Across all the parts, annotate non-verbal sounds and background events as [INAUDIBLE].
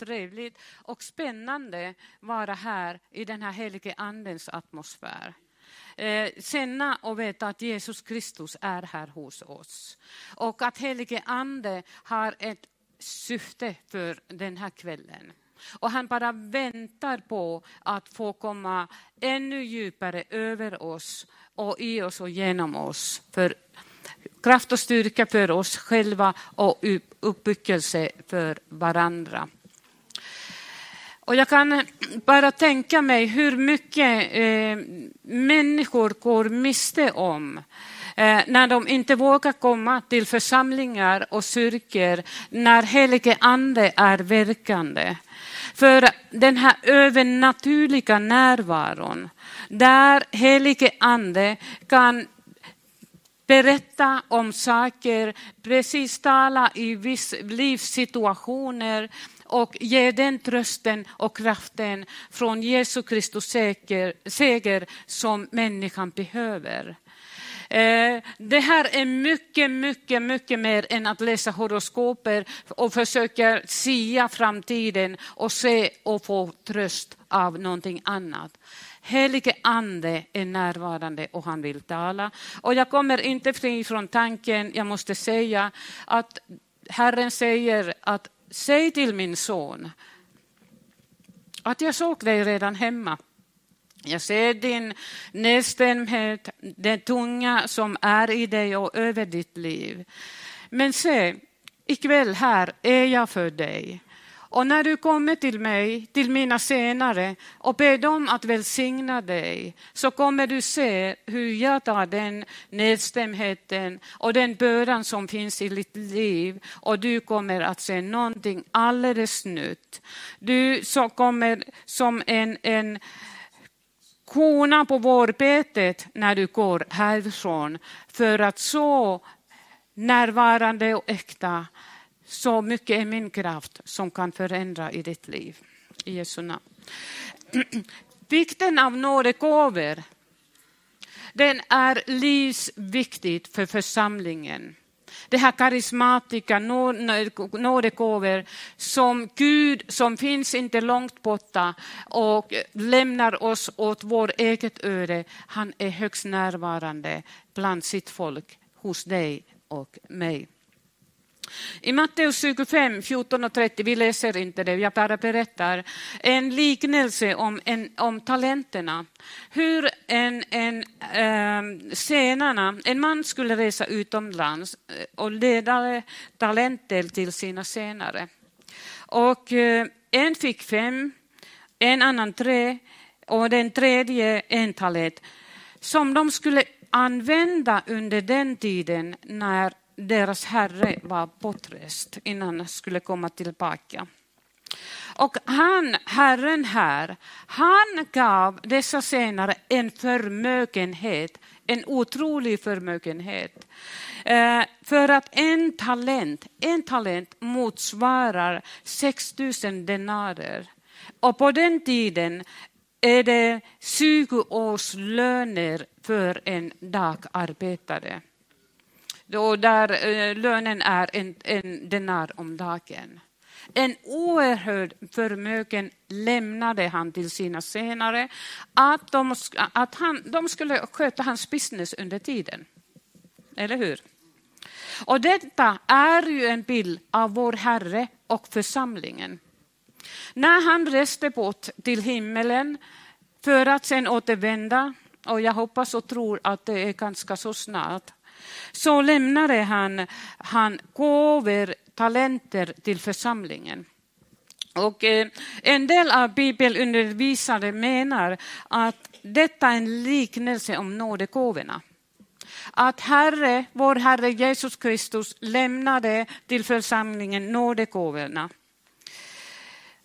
trevligt och spännande vara här i den här helige andens atmosfär. Eh, känna och veta att Jesus Kristus är här hos oss. Och att helige ande har ett syfte för den här kvällen. Och han bara väntar på att få komma ännu djupare över oss och i oss och genom oss. För kraft och styrka för oss själva och uppbyggelse för varandra. Och jag kan bara tänka mig hur mycket eh, människor går miste om eh, när de inte vågar komma till församlingar och kyrkor när helige ande är verkande. För den här övernaturliga närvaron där helige ande kan berätta om saker, precis tala i viss livssituationer och ge den trösten och kraften från Jesu Kristus seger, seger som människan behöver. Eh, det här är mycket, mycket, mycket mer än att läsa horoskoper och försöka sia framtiden och se och få tröst av någonting annat. Helige ande är närvarande och han vill tala. Och jag kommer inte fri från tanken, jag måste säga att Herren säger att säg till min son att jag såg dig redan hemma. Jag ser din nedstämdhet, den tunga som är i dig och över ditt liv. Men se, ikväll här är jag för dig. Och när du kommer till mig, till mina senare och ber dem att välsigna dig så kommer du se hur jag tar den nedstämdheten och den bördan som finns i ditt liv och du kommer att se någonting alldeles nytt. Du så kommer som en, en kona på vårbetet när du går härifrån för att så närvarande och äkta så mycket är min kraft som kan förändra i ditt liv. I Jesu namn. [CLEARS THROAT] Vikten av nådegåvor den är livsviktigt för församlingen. Det här karismatiska nådegåvor som Gud som finns inte långt borta och lämnar oss åt vår eget öde. Han är högst närvarande bland sitt folk, hos dig och mig. I Matteus 25, 14 och 30, vi läser inte det, jag bara berättar, en liknelse om, en, om talenterna. Hur en, en, eh, senarna, en man skulle resa utomlands eh, och leda talenter till sina senare. Och eh, en fick fem, en annan tre och den tredje en talent som de skulle använda under den tiden när deras herre var bortrest innan han skulle komma tillbaka. Och han, Herren här, han gav dessa senare en förmögenhet, en otrolig förmögenhet. Eh, för att en talent, en talent motsvarar 6 000 denarer. Och på den tiden är det 20 års löner för en dagarbetare och där eh, lönen är en, en denar om dagen. En oerhörd förmögen lämnade han till sina senare, att, de, att han, de skulle sköta hans business under tiden. Eller hur? Och detta är ju en bild av vår Herre och församlingen. När han reste bort till himmelen för att sen återvända, och jag hoppas och tror att det är ganska så snart, så lämnade han, han gåvor, talenter till församlingen. Och eh, en del av bibelundervisare menar att detta är en liknelse om nådegåvorna. Att Herre, vår Herre Jesus Kristus lämnade till församlingen nådegåvorna.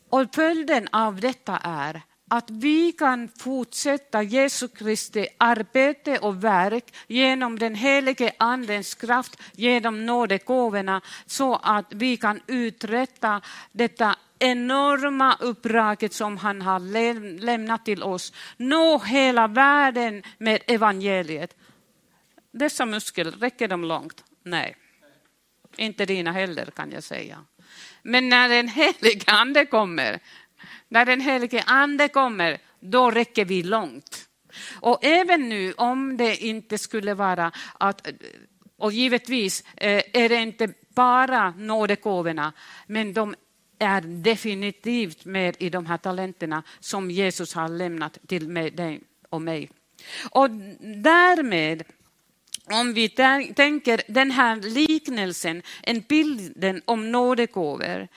Och följden av detta är att vi kan fortsätta Jesu Kristi arbete och verk genom den helige Andens kraft, genom nådegåvorna, så att vi kan uträtta detta enorma uppdraget som han har lämnat till oss. Nå hela världen med evangeliet. Dessa muskler, räcker de långt? Nej. Inte dina heller kan jag säga. Men när den helige ande kommer, när den helige ande kommer, då räcker vi långt. Och även nu om det inte skulle vara att, och givetvis eh, är det inte bara nådegåvorna, men de är definitivt med i de här talenterna som Jesus har lämnat till mig, dig och mig. Och därmed, om vi tänker den här liknelsen, en bilden om nådegåvor,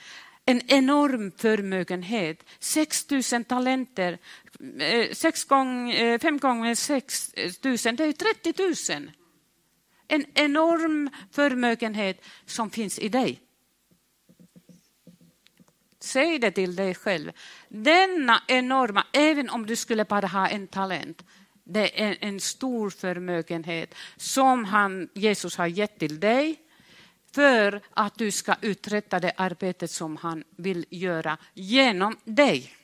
en enorm förmögenhet, 6 000 talenter, eh, 6 eh, gånger, 5 gånger 6 000, det är 30 000. En enorm förmögenhet som finns i dig. Säg det till dig själv. Denna enorma, även om du skulle bara ha en talent, det är en stor förmögenhet som han, Jesus har gett till dig för att du ska uträtta det arbetet som han vill göra genom dig.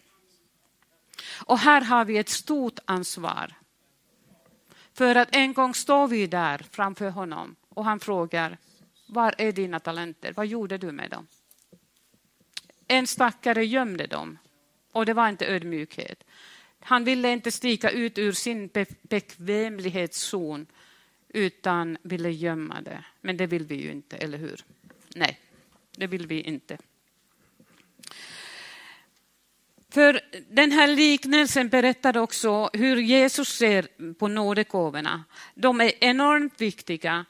Och här har vi ett stort ansvar. För att en gång står vi där framför honom och han frågar, var är dina talenter? Vad gjorde du med dem? En stackare gömde dem och det var inte ödmjukhet. Han ville inte stiga ut ur sin bekvämlighetszon utan ville gömma det. Men det vill vi ju inte, eller hur? Nej, det vill vi inte. För den här liknelsen berättar också hur Jesus ser på nådegåvorna. De är enormt viktiga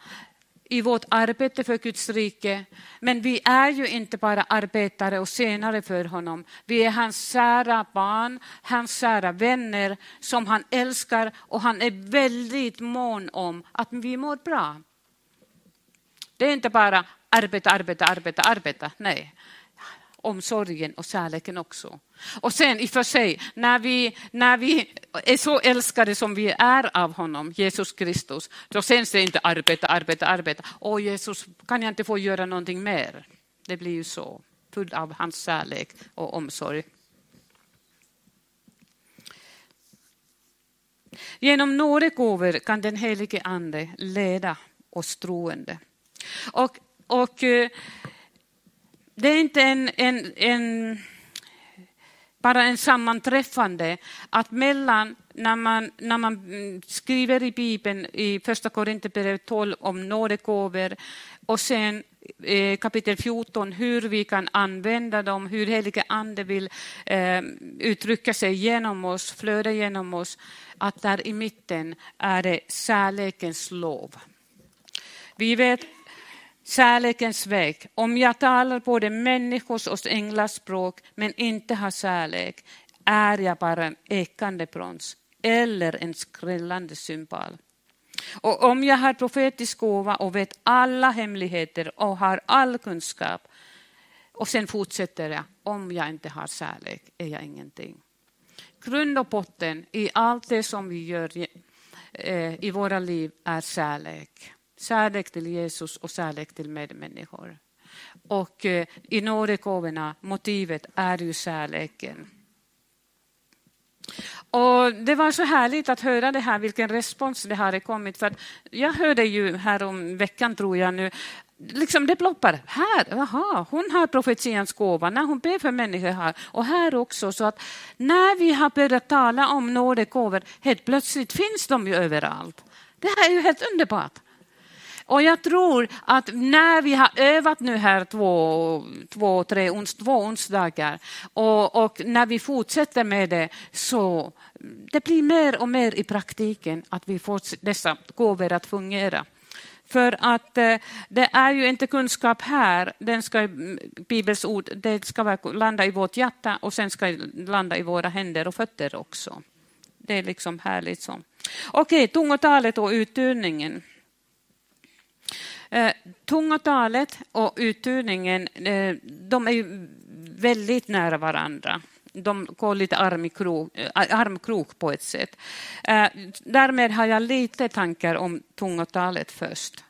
i vårt arbete för Guds rike. Men vi är ju inte bara arbetare och senare för honom. Vi är hans kära barn, hans kära vänner som han älskar och han är väldigt mån om att vi mår bra. Det är inte bara arbeta, arbeta, arbeta, arbeta. Nej, omsorgen och kärleken också. Och sen i och för sig, när vi, när vi är så älskade som vi är av honom, Jesus Kristus, då känns det inte arbeta, arbeta, arbeta. Åh Jesus, kan jag inte få göra någonting mer? Det blir ju så, full av hans kärlek och omsorg. Genom nådegåvor kan den helige ande leda oss troende. Och, och eh, det är inte en, en, en, bara en sammanträffande att mellan när man, när man skriver i Bibeln i första Korinthierbrevet 12 om nådegåvor och sen eh, kapitel 14 hur vi kan använda dem, hur helige ande vill eh, uttrycka sig genom oss, flöda genom oss, att där i mitten är det kärlekens lov. Vi vet Kärlekens väg. Om jag talar både människors och änglars språk men inte har kärlek är jag bara en ekande brons eller en skrällande symbol. Och om jag har profetisk gåva och vet alla hemligheter och har all kunskap och sen fortsätter jag, om jag inte har kärlek är jag ingenting. Grund och botten i allt det som vi gör eh, i våra liv är kärlek. Kärlek till Jesus och kärlek till medmänniskor. Och eh, i nådegåvorna, motivet är ju kärleken. Och det var så härligt att höra det här, vilken respons det har kommit. För jag hörde ju här om veckan, tror jag nu, liksom det ploppar. Här, aha, hon har profetians gåva när hon ber för människor här. Och här också, så att när vi har börjat tala om nådegåvor, helt plötsligt finns de ju överallt. Det här är ju helt underbart. Och jag tror att när vi har övat nu här två, två, tre, ons, två onsdagar och, och när vi fortsätter med det så det blir mer och mer i praktiken att vi får dessa gåvor att fungera. För att eh, det är ju inte kunskap här, den ska, mm, Bibelns ord, det ska landa i vårt hjärta och sen ska landa i våra händer och fötter också. Det är liksom härligt så. Okej, tungotalet och utturningen. Eh, tungotalet och uttunningen eh, de är väldigt nära varandra. De går lite arm i krok, eh, armkrok på ett sätt. Eh, därmed har jag lite tankar om tungotalet först.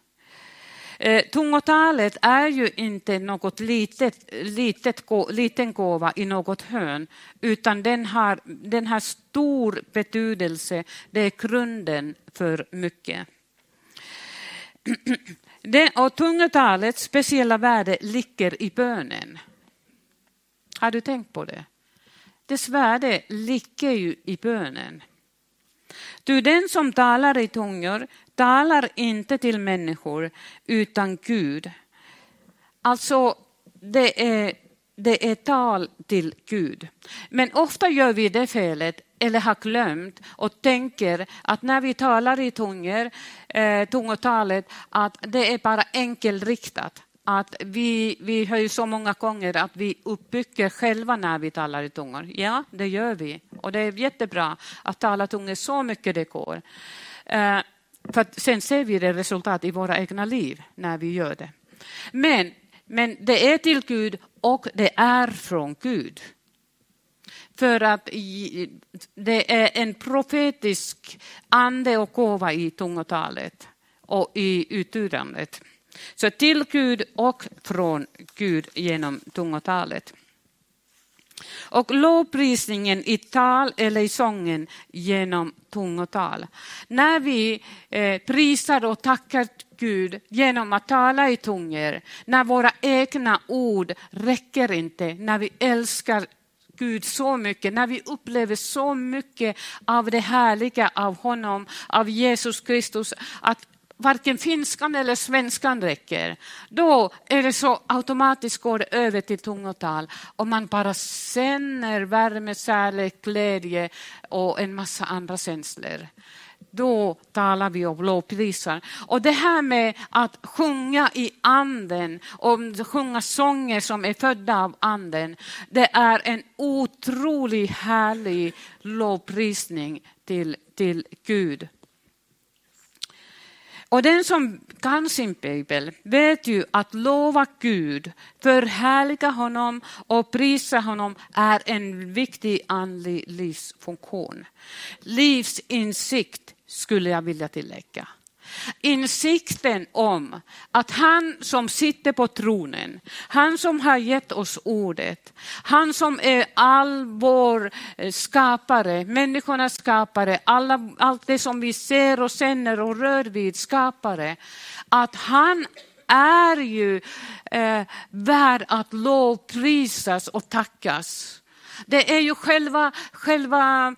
Eh, tungotalet är ju inte något litet, litet, liten gåva i något hörn, utan den har, den har stor betydelse. Det är grunden för mycket. [CLEARS THROAT] Det, och tungotalets speciella värde ligger i bönen. Har du tänkt på det? Dess värde ligger ju i bönen. Du, den som talar i tungor talar inte till människor utan Gud. Alltså, det är, det är tal till Gud. Men ofta gör vi det felet eller har glömt och tänker att när vi talar i tungor, eh, tungotalet, att det är bara enkelriktat. Att vi, vi hör ju så många gånger att vi uppbygger själva när vi talar i tungor. Ja, det gör vi. Och det är jättebra att tala tungor så mycket det går. Eh, för sen ser vi det resultat i våra egna liv när vi gör det. Men, men det är till Gud och det är från Gud. För att det är en profetisk ande och gåva i tungotalet och i uttydandet. Så till Gud och från Gud genom tungotalet. Och lovprisningen i tal eller i sången genom tungotal. När vi eh, prisar och tackar Gud genom att tala i tungor, när våra egna ord räcker inte, när vi älskar Gud så mycket, när vi upplever så mycket av det härliga av honom, av Jesus Kristus, att varken finskan eller svenskan räcker, då är det så automatiskt går det över till tungotal och man bara känner värme, kärlek, glädje och en massa andra känslor. Då talar vi om lovprisar. Och det här med att sjunga i anden och sjunga sånger som är födda av anden, det är en otroligt härlig lovprisning till, till Gud. Och den som kan sin bibel vet ju att lova Gud, förhärliga honom och prisa honom är en viktig andlig livsfunktion. Livsinsikt skulle jag vilja tillägga. Insikten om att han som sitter på tronen, han som har gett oss ordet, han som är all vår eh, skapare, människornas skapare, alla, allt det som vi ser och känner och rör vid skapare, att han är ju eh, värd att lovprisas och tackas. Det är ju själva, själva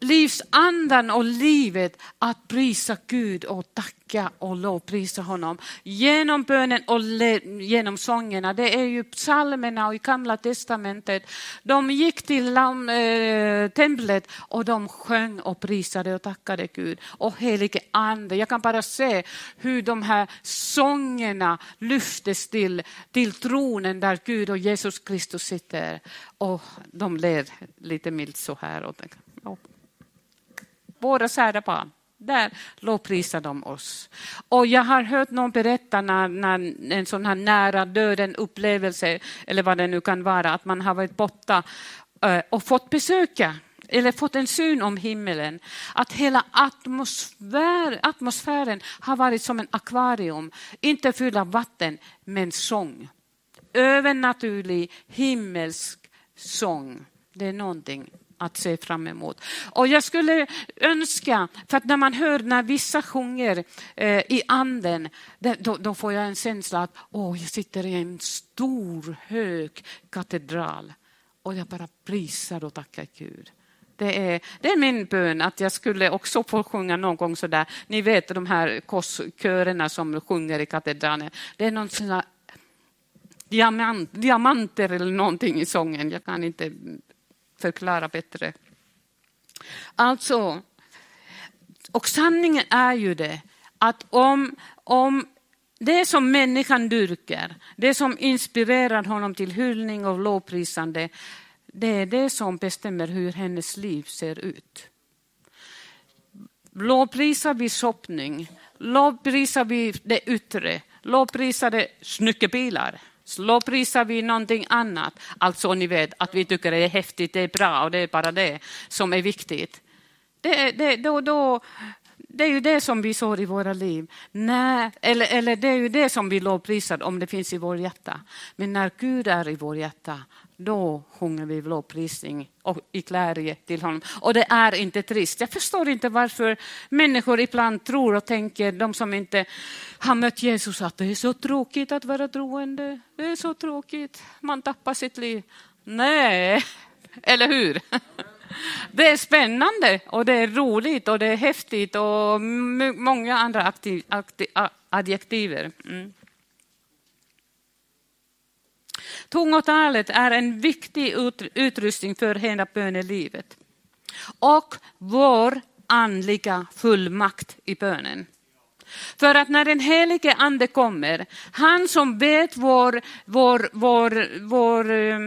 livsandan och livet att prisa Gud och tacka och lovprisa honom. Genom bönen och genom sångerna. Det är ju psalmerna och i gamla testamentet. De gick till äh, templet och de sjöng och prisade och tackade Gud. Och helige ande, jag kan bara se hur de här sångerna lyftes till, till tronen där Gud och Jesus Kristus sitter. Och de ler lite milt så här. Och, och våra kära barn. Där lovprisar de oss. Och jag har hört någon berätta när, när en sån här nära döden upplevelse, eller vad det nu kan vara, att man har varit borta eh, och fått besöka eller fått en syn om himmelen, att hela atmosfär, atmosfären har varit som en akvarium, inte fylld av vatten, men sång. Övernaturlig himmelsk sång. Det är någonting att se fram emot. Och jag skulle önska, för att när man hör när vissa sjunger eh, i anden, då, då, får jag en känsla att åh, jag sitter i en stor, hög katedral och jag bara prisar och tackar Gud. Det är, det är min bön att jag skulle också få sjunga någon gång sådär. Ni vet de här korskörerna som sjunger i katedralen. Det är någon sån diamant, diamanter eller någonting i sången. Jag kan inte förklara bättre. Alltså, och sanningen är ju det att om, om det som människan dyrkar, det som inspirerar honom till hyllning och lovprisande, det är det som bestämmer hur hennes liv ser ut. Lovprisar vi shopping, lovprisar vi det yttre, lovprisar det snygga bilar, Lovprisar vi någonting annat, alltså ni vet att vi tycker det är häftigt, det är bra och det är bara det som är viktigt. Det, det, då, då, det är ju det som vi sår i våra liv. När, eller, eller det är ju det som vi lovprisar om det finns i vår hjärta. Men när Gud är i vår hjärta, då sjunger vi lovprisning och i glädje till honom. Och det är inte trist. Jag förstår inte varför människor ibland tror och tänker, de som inte har mött Jesus, att det är så tråkigt att vara troende. Det är så tråkigt, man tappar sitt liv. Nej, eller hur? [LAUGHS] Det är spännande och det är roligt och det är häftigt och många andra aktiv, aktiv, adjektiver. Mm. Tungotalet är en viktig utrustning för hela bönelivet och vår andliga fullmakt i bönen. För att när den helige ande kommer, han som vet vår, vår, vår, vår eh,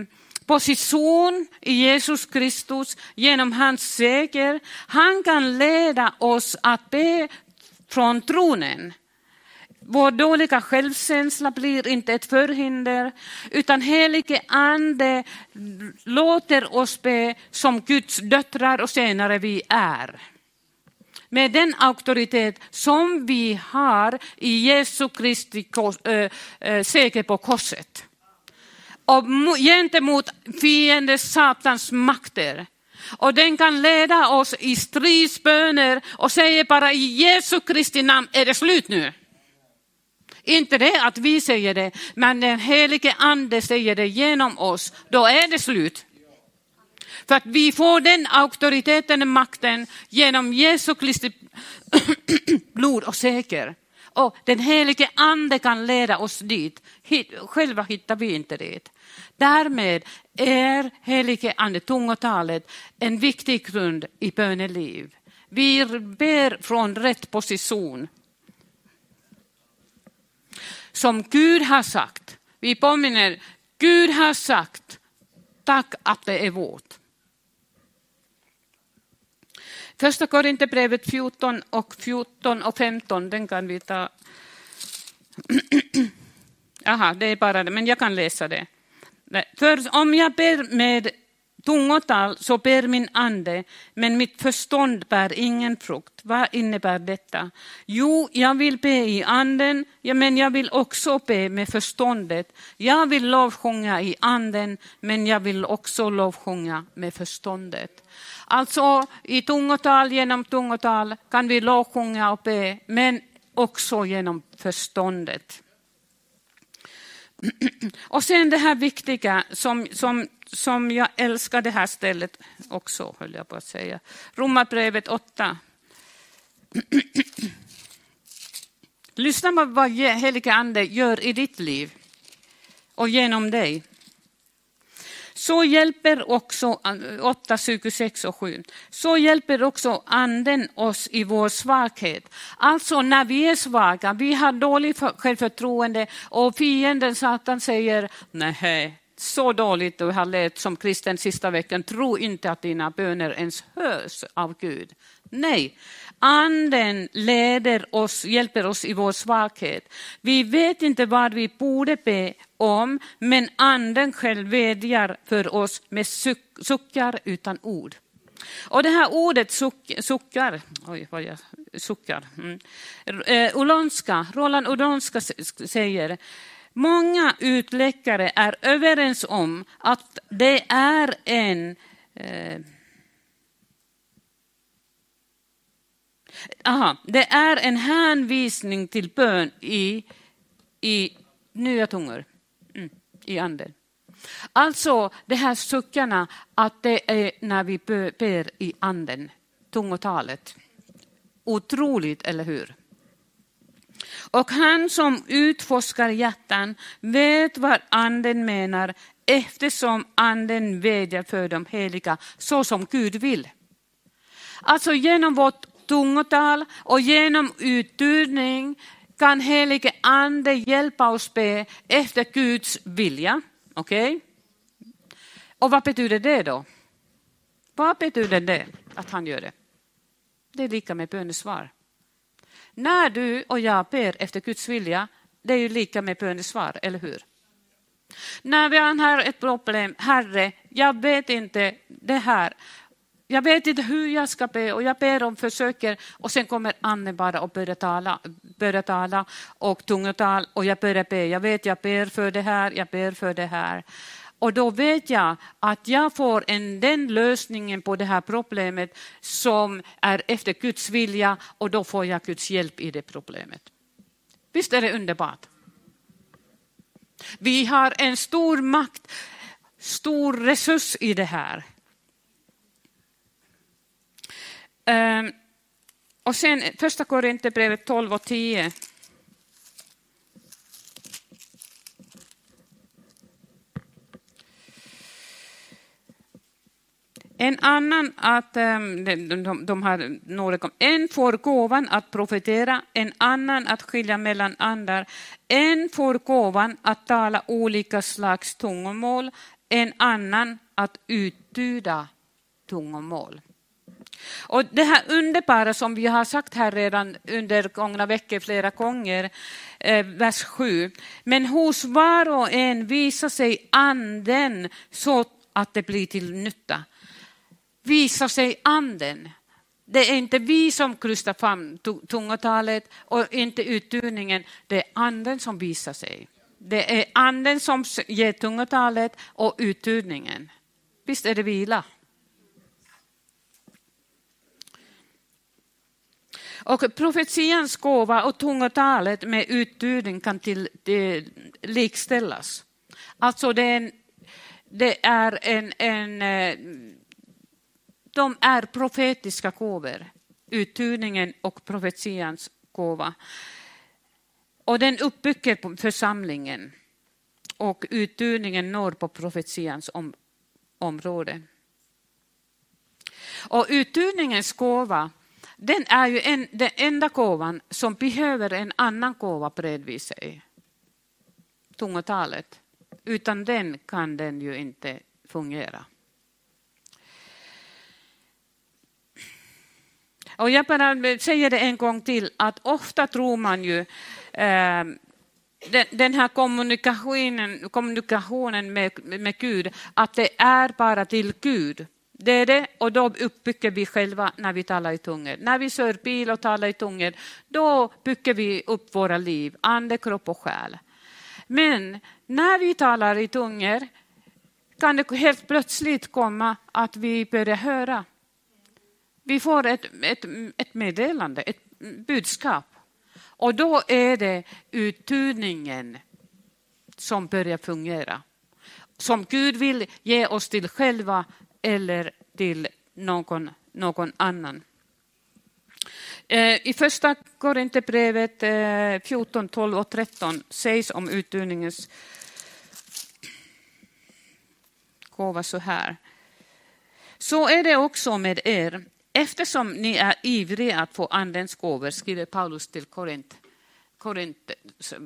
position i Jesus Kristus genom hans seger, han kan leda oss att be från tronen. Vår dåliga självkänsla blir inte ett förhinder, utan helige ande låter oss be som Guds döttrar och senare vi är. Med den auktoritet som vi har i Jesu Kristi seger på korset. Och gentemot fiende satans makter. Och den kan leda oss i stridsböner och säger bara i Jesu Kristi namn är det slut nu. Inte det att vi säger det, men den helige ande säger det genom oss. Då är det slut. För att vi får den auktoriteten och makten genom Jesu Kristi [CLEARS THROAT] blod och säker. Och den helige ande kan leda oss dit. Själva hittar vi inte dit. Därmed är helige ande, tungotalet, en viktig grund i böneliv. Vi ber från rätt position som Gud har sagt. Vi påminner, Gud har sagt, tack att det är vårt. Första Korinthierbrevet 14 och 14 och 15, den kan vi ta. [CLEARS THROAT] Jaha, det är bara det, men jag kan läsa det. För om jag ber med tungotal så ber min ande, men mitt förstånd bär ingen frukt. Vad innebär detta? Jo, jag vill be i anden, men jag vill också be med förståndet. Jag vill lovsjunga i anden, men jag vill också lovsjunga med förståndet. Alltså i tungotal, genom tungotal kan vi lovsjunga och be, men också genom förståndet. Och sen det här viktiga som, som, som jag älskar det här stället också, höll jag på att säga. Romarbrevet 8. Lyssna på vad helige ande gör i ditt liv och genom dig. Så hjälper också 8, 26 och 7. Så hjälper också anden oss i vår svaghet. Alltså när vi är svaga, vi har dåligt självförtroende och fienden Satan säger nej, så dåligt du har lett som kristen sista veckan, tro inte att dina böner ens hörs av Gud. Nej, anden leder oss, hjälper oss i vår svaghet. Vi vet inte vad vi borde be om, men anden själv vädjar för oss med suck, suckar utan ord. Och det här ordet suck, suckar, oj vad jag suckar, mm. Eh, Roland Ulonska säger, många utläckare är överens om att det är en eh, Aha, det är en hänvisning till bön i, i nya tungor, mm, i anden. Alltså de här suckarna, att det är när vi ber i anden, tungotalet. Otroligt, eller hur? Och han som utforskar hjärtan vet vad anden menar eftersom anden vädjar för de heliga så som Gud vill. Alltså genom vårt tungotal och genom uttydning kan helige ande hjälpa oss be efter Guds vilja. Okej? Okay? Och vad betyder det då? Vad betyder det att han gör det? Det är lika med bönesvar. När du och jag ber efter Guds vilja, det är ju lika med bönesvar, eller hur? När vi har ett problem, Herre, jag vet inte det här, jag vet inte hur jag ska be och jag ber och försöker och sen kommer anden bara och börjar tala, börjar tala och tungotal och jag börjar be. Jag vet, jag ber för det här, jag ber för det här. Och då vet jag att jag får en, den lösningen på det här problemet som är efter Guds vilja och då får jag Guds hjälp i det problemet. Visst är det underbart? Vi har en stor makt, stor resurs i det här. Ehm, och sen första Korinthierbrevet 12 och 10. En annan att ehm, de, de, de har några, en får gåvan att profetera, en annan att skilja mellan andar, en får gåvan att tala olika slags tungomål, en annan att uttyda tungomål. Och det här underbara som vi har sagt här redan under gångna veckor flera gånger, eh, vers 7. Men hos var och en visar sig anden så att det blir till nytta. Visar sig anden. Det är inte vi som krystar fram tungotalet och inte uttunningen, det är anden som visar sig. Det är anden som ger tungotalet och uttunningen. Visst är det vila? Och profetians gåva och tungotalet med uttydning kan till, till, likställas. Alltså det är en, det är en, en eh, de är profetiska gåvor, uttydningen och profetians gåva. Och den uppbygger på församlingen och uttydningen når på profetians om, område. Och uttydningens gåva den är ju en, den enda gåvan som behöver en annan gåva bredvid sig. Tungotalet. Utan den kan den ju inte fungera. Och jag bara säger det en gång till, att ofta tror man ju eh, den, här kommunikationen, kommunikationen med, med Gud, att det är bara till Gud. Det är det, och då uppbygger vi själva när vi talar i tungor. När vi kör bil och talar i tungor, då bygger vi upp våra liv, ande, kropp och själ. Men när vi talar i tungor kan det helt plötsligt komma att vi börjar höra. Vi får ett, ett, ett meddelande, ett budskap. Och då är det uttydningen som börjar fungera. Som Gud vill ge oss till själva eller till någon, någon annan. Eh, I första Korinthierbrevet eh, 14, 12 och 13 sägs om utbildningens gåva så här. Så är det också med er. Eftersom ni är ivriga att få andens gåvor, skriver Paulus till Korint, Korint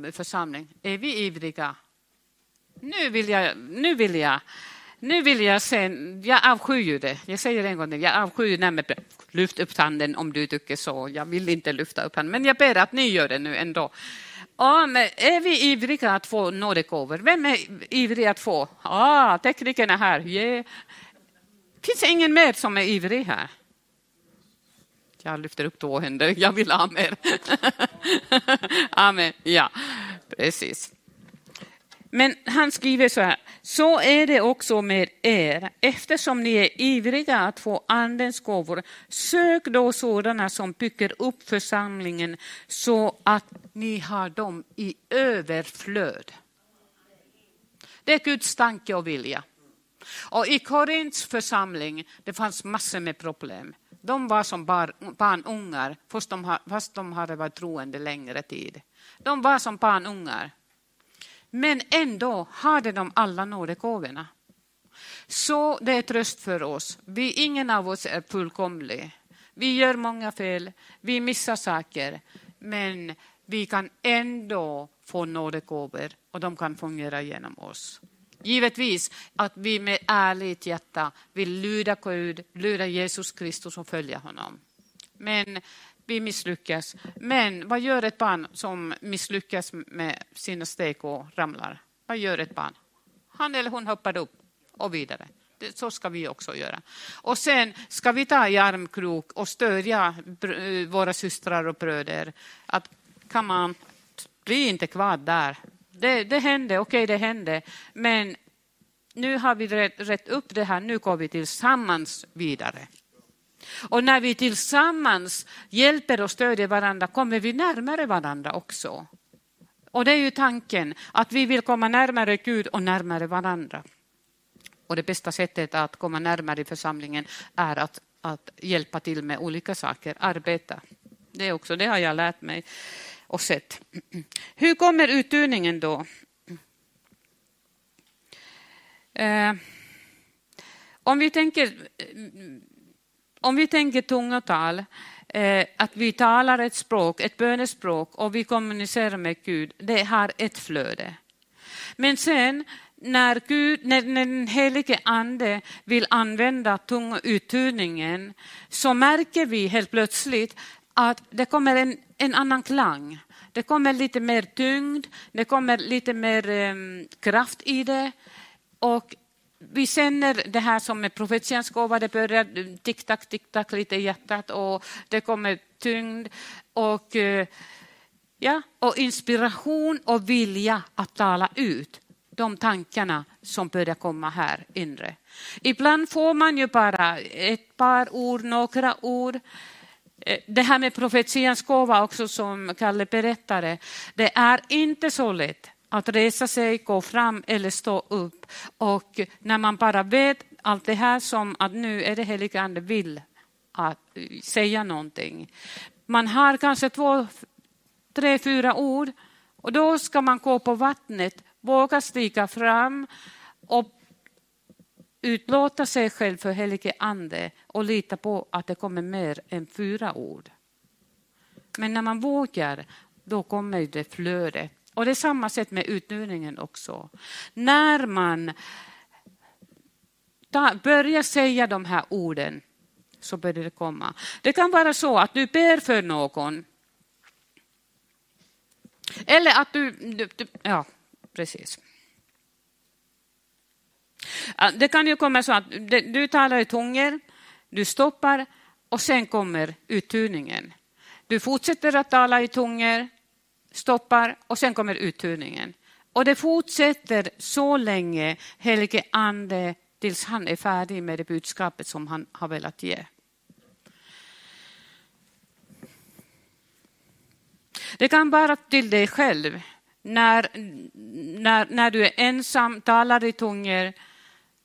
eh, församling. Är vi ivriga? Nu vill jag, nu vill jag nu vill jag se, jag avskyr ju det. Jag säger en gång till, jag avskyr när man lyft upp handen om du tycker så. Jag vill inte lyfta upp handen, men jag ber att ni gör det nu ändå. Ja, men är vi ivriga att få nådegåvor? Vem är ivrig att få? Ah, teknikerna här. Yeah. Finns det ingen mer som är ivrig här? Jag lyfter upp två händer, jag vill ha mer. [LAUGHS] Amen, ja, precis. Men han skriver så här, så är det också med er. Eftersom ni är ivriga att få andens gåvor, sök då sådana som bygger upp församlingen så att ni har dem i överflöd. Det är Guds tanke och vilja. Och i Korints församling det fanns massor med problem. De var som barnungar, fast de, fast de hade varit troende längre tid. De var som barnungar. Men ändå hade de alla nådegåvorna. Så det är tröst för oss. Vi, ingen av oss är fullkomlig. Vi gör många fel, vi missar saker, men vi kan ändå få nådegåvor och de kan fungera genom oss. Givetvis att vi med ärligt hjärta vill lyda Gud, lyda Jesus Kristus och följa honom. Men vi misslyckas. Men vad gör ett barn som misslyckas med sina steg och ramlar? Vad gör ett barn? Han eller hon hoppar upp och vidare. det, så ska vi också göra. Och sen ska vi ta i armkrok och stödja eh, våra systrar och bröder. Att, kan man, bli inte kvar där. Det, det hände, okej okay, det hände, men nu har vi rätt, rätt upp det här, nu går vi tillsammans vidare. Och när vi tillsammans hjälper och stödjer varandra kommer vi närmare varandra också. Och det är ju tanken, att vi vill komma närmare Gud och närmare varandra. Och det bästa sättet att komma närmare i församlingen är att, att hjälpa till med olika saker, arbeta. Det, också, det har jag lärt mig och sett. Hur kommer uttunningen då? Eh, om vi tänker om vi tänker tungotal, eh, att vi talar ett språk, ett bönespråk och vi kommunicerar med Gud, det har ett flöde. Men sen när, Gud, när, när den helige ande vill använda tunguttydningen så märker vi helt plötsligt att det kommer en, en annan klang. Det kommer lite mer tyngd, det kommer lite mer eh, kraft i det. Och vi känner det här som är profetians gåva, det börjar eh, tick-tack, tick-tack lite i hjärtat och det kommer tyngd och, eh, ja, och inspiration och vilja att tala ut de tankarna som börjar komma här inre. Ibland får man ju bara ett par ord, några ord. Eh, det här med profetians gåva också som Kalle berättade, det är inte så lätt att resa sig, gå fram eller stå upp. Och när man bara vet allt det här som att nu är det heliga ande vill att eh, säga någonting. Man har kanske två, tre, fyra ord och då ska man gå på vattnet, våga stiga fram och utlåta sig själv för helige ande och lita på att det kommer mer än fyra ord. Men när man vågar, då kommer det flödet och det är samma sätt med utnurningen också. När man börjar säga de här orden så börjar det komma. Det kan vara så att du ber för någon. Eller att du, du, du ja precis. Det kan ju komma så att du talar i tungor, du stoppar och sen kommer utturningen. Du fortsätter att tala i tungor, stoppar och sen kommer uttunningen. Och det fortsätter så länge helige ande tills han är färdig med det budskapet som han har velat ge. Det kan vara till dig själv. När, när, när du är ensam, talar i tungor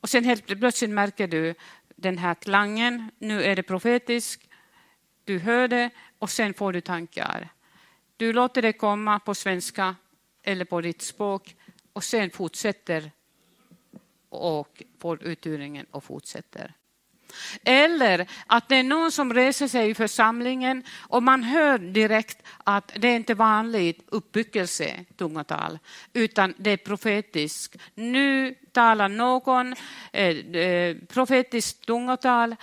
och sen helt plötsligt märker du den här klangen, nu är det profetisk, du hör det och sen får du tankar. Du låter det komma på svenska eller på ditt språk och sen fortsätter och får utturingen och fortsätter. Eller att det är någon som reser sig i församlingen och man hör direkt att det är inte vanligt uppbyggelse, tungotal, utan det är profetiskt. Nu talar någon eh, eh profetiskt tungotal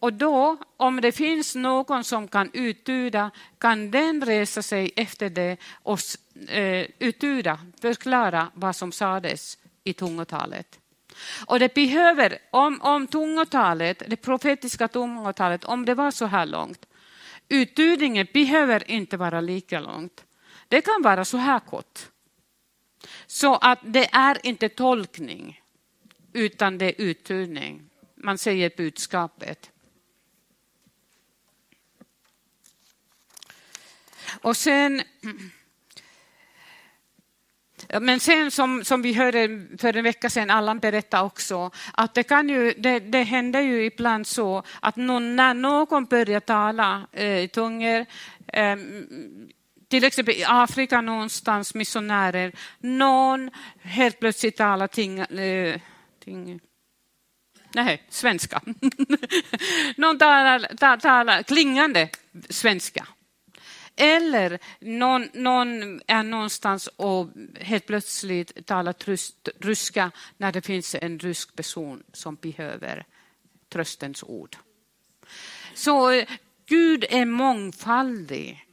och då, om det finns någon som kan uttyda, kan den resa sig efter det och eh, uttyda, förklara vad som sades i tungotalet. Och det behöver, om, om tungotalet, det profetiska tungotalet, om det var så här långt, uttydningen behöver inte vara lika långt. Det kan vara så här kort. Så att det är inte tolkning, utan det är uttydning. Man säger budskapet. Och sen, men sen som, som vi hörde för en vecka sedan, Allan berättade också, att det, kan ju, det, det händer ju ibland så att någon, när någon börjar tala eh, i tungor, eh, till exempel i Afrika någonstans, missionärer, någon helt plötsligt talar ting, eh, ting Nej, svenska. [LAUGHS] någon talar, talar klingande svenska. Eller någon, någon, är någonstans och helt plötsligt talar tröst, ryska när det finns en rysk person som behöver tröstens ord. Så Gud är mångfaldig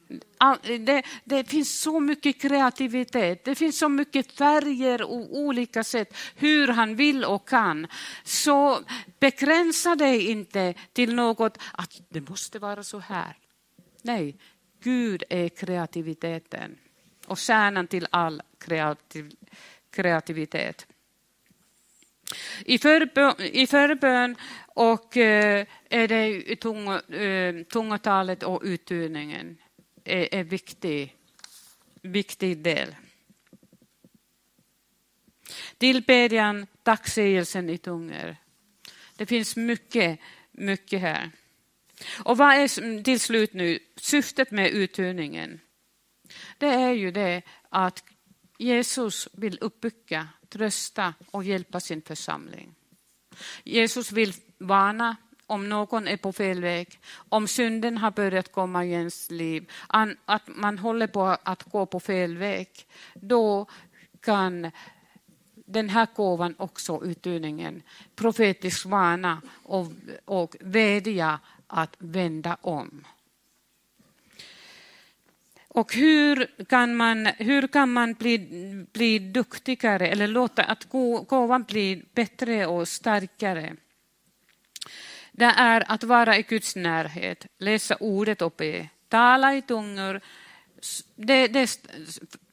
Det, det, finns så mycket kreativitet, det finns så mycket färger och olika sätt hur han vill och kan. Så begränsa dig inte till något att det måste vara så här. Nej, Gud är kreativiteten och kärnan till all kreativ, kreativitet. I förbön, I förbön och, eh, är det tung, eh, tungotalet och uttunningen är en viktig, viktig del. Tillbedjan, tacksägelsen i tungor. Det finns mycket, mycket här. Och vad är till slut nu syftet med uttunningen? Det är ju det att Jesus vill uppbygga, trösta och hjälpa sin församling. Jesus vill varna om någon är på fel väg, om synden har börjat komma i ens liv, att man håller på att gå på fel väg, då kan den här gåvan också, utdelningen, profetisk vana och, och vädja att vända om. Och hur kan man, hur kan man bli, bli duktigare eller låta att gåvan bli bättre och starkare? Det är att vara i Guds närhet, läsa ordet och be, tala i tungor. Det, det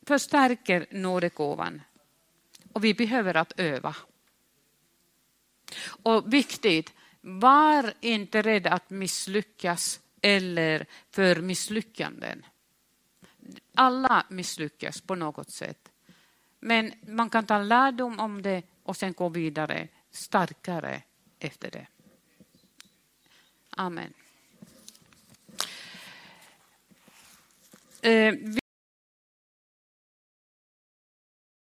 förstärker nådegåvan. Och vi behöver att öva. Och viktigt, var inte rädd att misslyckas eller för misslyckanden. Alla misslyckas på något sätt. Men man kan ta lärdom om det och sen gå vidare starkare efter det. Amen. Eh,